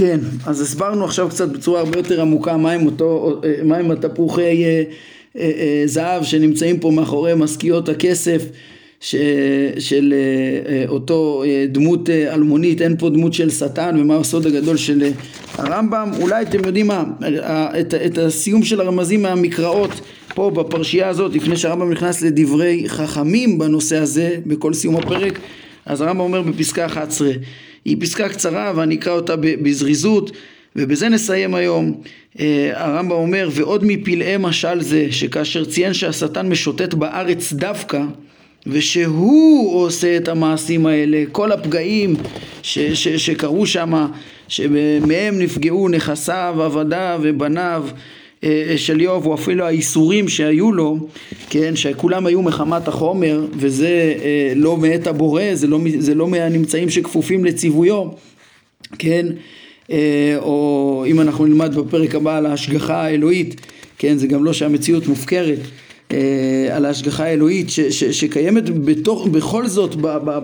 כן, אז הסברנו עכשיו קצת בצורה הרבה יותר עמוקה מהם אותו, מהם התפוחי אה, אה, אה, זהב שנמצאים פה מאחורי משכיות הכסף ש, של אותו דמות אלמונית, אין פה דמות של שטן ומה הסוד הגדול של הרמב"ם, אולי אתם יודעים מה, את, את הסיום של הרמזים מהמקראות פה בפרשייה הזאת, לפני שהרמב"ם נכנס לדברי חכמים בנושא הזה, בכל סיום הפרק, אז הרמב"ם אומר בפסקה 11 היא פסקה קצרה ואני אקרא אותה בזריזות ובזה נסיים היום. אה, הרמב"ם אומר ועוד מפלאי משל זה שכאשר ציין שהשטן משוטט בארץ דווקא ושהוא עושה את המעשים האלה, כל הפגעים ש, ש, שקרו שם, שמהם נפגעו נכסיו, עבדיו ובניו של איוב, או אפילו האיסורים שהיו לו, כן, שכולם היו מחמת החומר, וזה אה, לא מאת הבורא, זה לא, זה לא מהנמצאים שכפופים לציוויו, כן, אה, או אם אנחנו נלמד בפרק הבא על ההשגחה האלוהית, כן, זה גם לא שהמציאות מופקרת, על ההשגחה האלוהית ש, ש, שקיימת בתוך, בכל זאת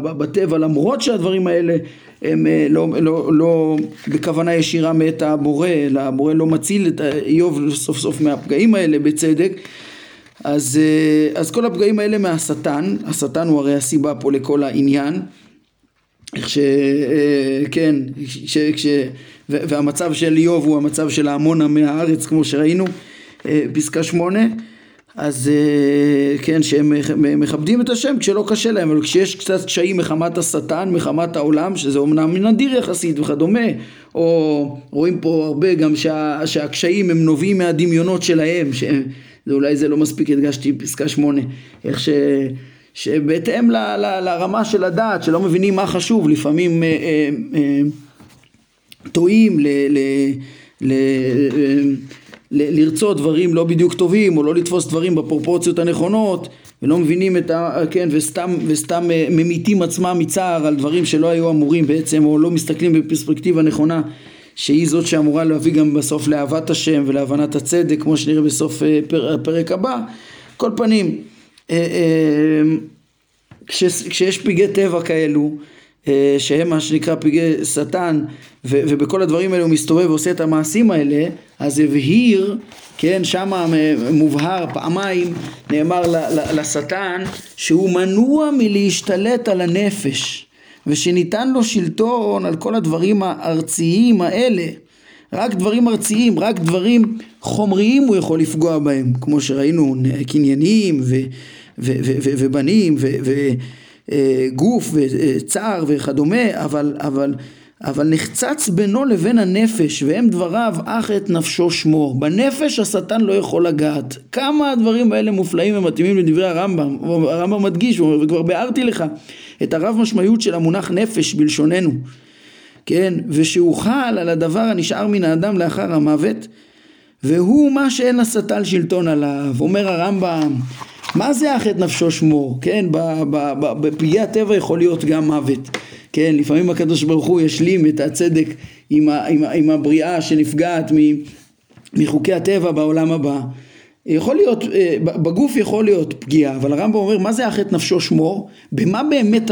בטבע למרות שהדברים האלה הם אה, לא, לא, לא בכוונה ישירה מאת הבורא, אלא הבורא לא מציל את איוב סוף סוף מהפגעים האלה בצדק, אז, אז כל הפגעים האלה מהשטן, השטן הוא הרי הסיבה פה לכל העניין, איך ש... כן, ש, ש, והמצב של איוב הוא המצב של ההמון עמי הארץ כמו שראינו, פסקה שמונה אז אה, כן, שהם מכבדים את השם כשלא קשה להם, אבל כשיש קצת קשיים מחמת השטן, מחמת העולם, שזה אומנם נדיר יחסית וכדומה, או רואים פה הרבה גם שה, שהקשיים הם נובעים מהדמיונות שלהם, שאולי זה לא מספיק הדגשתי פסקה שמונה, איך ש... שבהתאם ל, ל, לרמה של הדעת, שלא מבינים מה חשוב, לפעמים אה, אה, אה, טועים ל... ל, ל אה, לרצות דברים לא בדיוק טובים או לא לתפוס דברים בפרופורציות הנכונות ולא מבינים את ה... כן וסתם, וסתם אה, ממיתים עצמם מצער על דברים שלא היו אמורים בעצם או לא מסתכלים בפרספקטיבה נכונה שהיא זאת שאמורה להביא גם בסוף לאהבת השם ולהבנת הצדק כמו שנראה בסוף אה, הפרק הבא. כל פנים אה, כשיש פגעי טבע כאלו שהם מה שנקרא פגעי שטן ו- ובכל הדברים האלה הוא מסתובב ועושה את המעשים האלה אז הבהיר כן שם מובהר פעמיים נאמר לשטן שהוא מנוע מלהשתלט על הנפש ושניתן לו שלטון על כל הדברים הארציים האלה. רק דברים ארציים, רק דברים חומריים הוא יכול לפגוע בהם כמו שראינו קניינים ו- ו- ו- ובנים ו- ו- אה, גוף וצער וכדומה, אבל, אבל, אבל נחצץ בינו לבין הנפש, והם דבריו, אך את נפשו שמור. בנפש השטן לא יכול לגעת. כמה הדברים האלה מופלאים ומתאימים לדברי הרמב"ם. הרמב"ם מדגיש, וכבר ביארתי לך, את הרב משמעיות של המונח נפש בלשוננו. כן, ושהוחל על הדבר הנשאר מן האדם לאחר המוות, והוא מה שאין לשטן שלטון עליו. אומר הרמב"ם, מה זה אך את נפשו שמור? כן, בפגיעי הטבע יכול להיות גם מוות. כן, לפעמים הקדוש ברוך הוא ישלים את הצדק עם, עם, עם הבריאה שנפגעת מחוקי הטבע בעולם הבא. יכול להיות, אה, בגוף יכול להיות פגיעה, אבל הרמב"ם אומר מה זה אך את נפשו שמור? במה באמת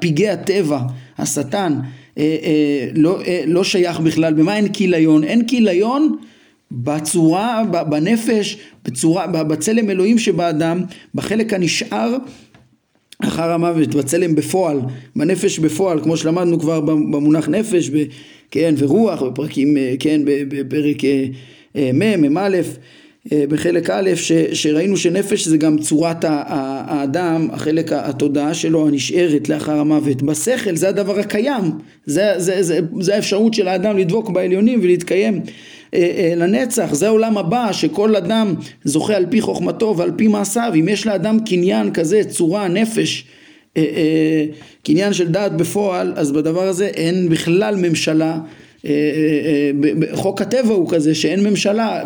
פגעי הטבע, השטן, אה, אה, לא, לא שייך בכלל, במה אין כיליון? אין כיליון בצורה, בנפש, בצורה, בצלם אלוהים שבאדם, בחלק הנשאר אחר המוות, בצלם בפועל, בנפש בפועל, כמו שלמדנו כבר במונח נפש, ב, כן, ורוח, בפרקים, אה, כן, בפרק אה, אה, מ', מ"א, בחלק א', ש, שראינו שנפש זה גם צורת האדם, החלק התודעה שלו הנשארת לאחר המוות. בשכל זה הדבר הקיים, זה, זה, זה, זה האפשרות של האדם לדבוק בעליונים ולהתקיים לנצח, זה העולם הבא שכל אדם זוכה על פי חוכמתו ועל פי מעשיו, אם יש לאדם קניין כזה, צורה, נפש, אה, קניין של דעת בפועל, אז בדבר הזה אין בכלל ממשלה חוק הטבע הוא כזה שאין ממשלה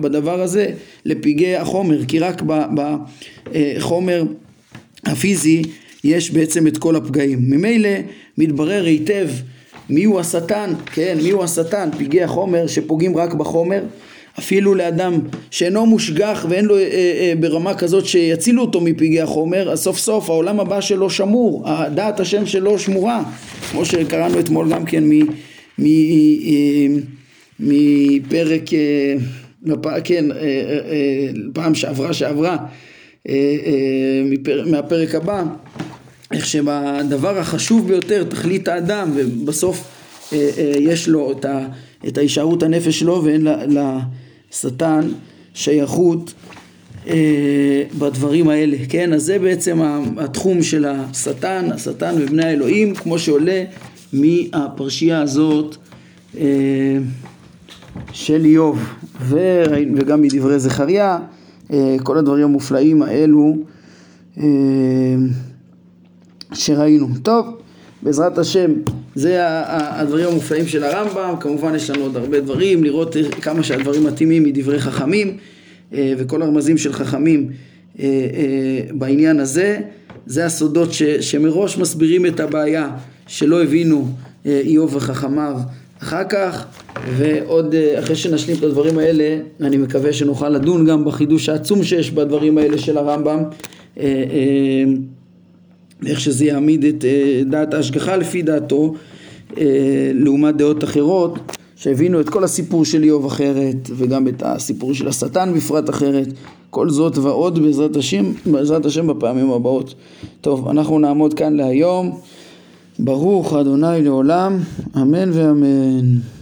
בדבר הזה לפגעי החומר. כי רק בחומר הפיזי יש בעצם את כל הפגעים. ממילא מתברר היטב מי הוא השטן, כן, מי הוא השטן, פגעי החומר שפוגעים רק בחומר, אפילו לאדם שאינו מושגח ואין לו אה, אה, ברמה כזאת שיצילו אותו מפגעי החומר, אז סוף סוף העולם הבא שלו שמור, דעת השם שלו שמורה, כמו שקראנו אתמול גם כן מ... מ אה, מפרק, אה, כן, אה, פעם שעברה שעברה, מהפרק הבא, איך שבדבר החשוב ביותר, תכלית האדם, ובסוף אה, אה, יש לו את, ה, את ההישארות הנפש שלו ואין לשטן שייכות אה, בדברים האלה, כן? אז זה בעצם התחום של השטן, השטן ובני האלוהים, כמו שעולה מהפרשייה הזאת אה, של איוב, וגם מדברי זכריה, אה, כל הדברים המופלאים האלו. אה, שראינו. טוב, בעזרת השם, זה הדברים המופלאים של הרמב"ם, כמובן יש לנו עוד הרבה דברים, לראות כמה שהדברים מתאימים מדברי חכמים אה, וכל הרמזים של חכמים אה, אה, בעניין הזה, זה הסודות ש, שמראש מסבירים את הבעיה שלא הבינו איוב וחכמיו אחר כך, ועוד אחרי שנשלים את הדברים האלה, אני מקווה שנוכל לדון גם בחידוש העצום שיש בדברים האלה של הרמב"ם. איך שזה יעמיד את אה, דעת ההשגחה לפי דעתו אה, לעומת דעות אחרות שהבינו את כל הסיפור של איוב אחרת וגם את הסיפור של השטן בפרט אחרת כל זאת ועוד בעזרת השם, בעזרת השם בפעמים הבאות. טוב, אנחנו נעמוד כאן להיום. ברוך אדוני לעולם, אמן ואמן.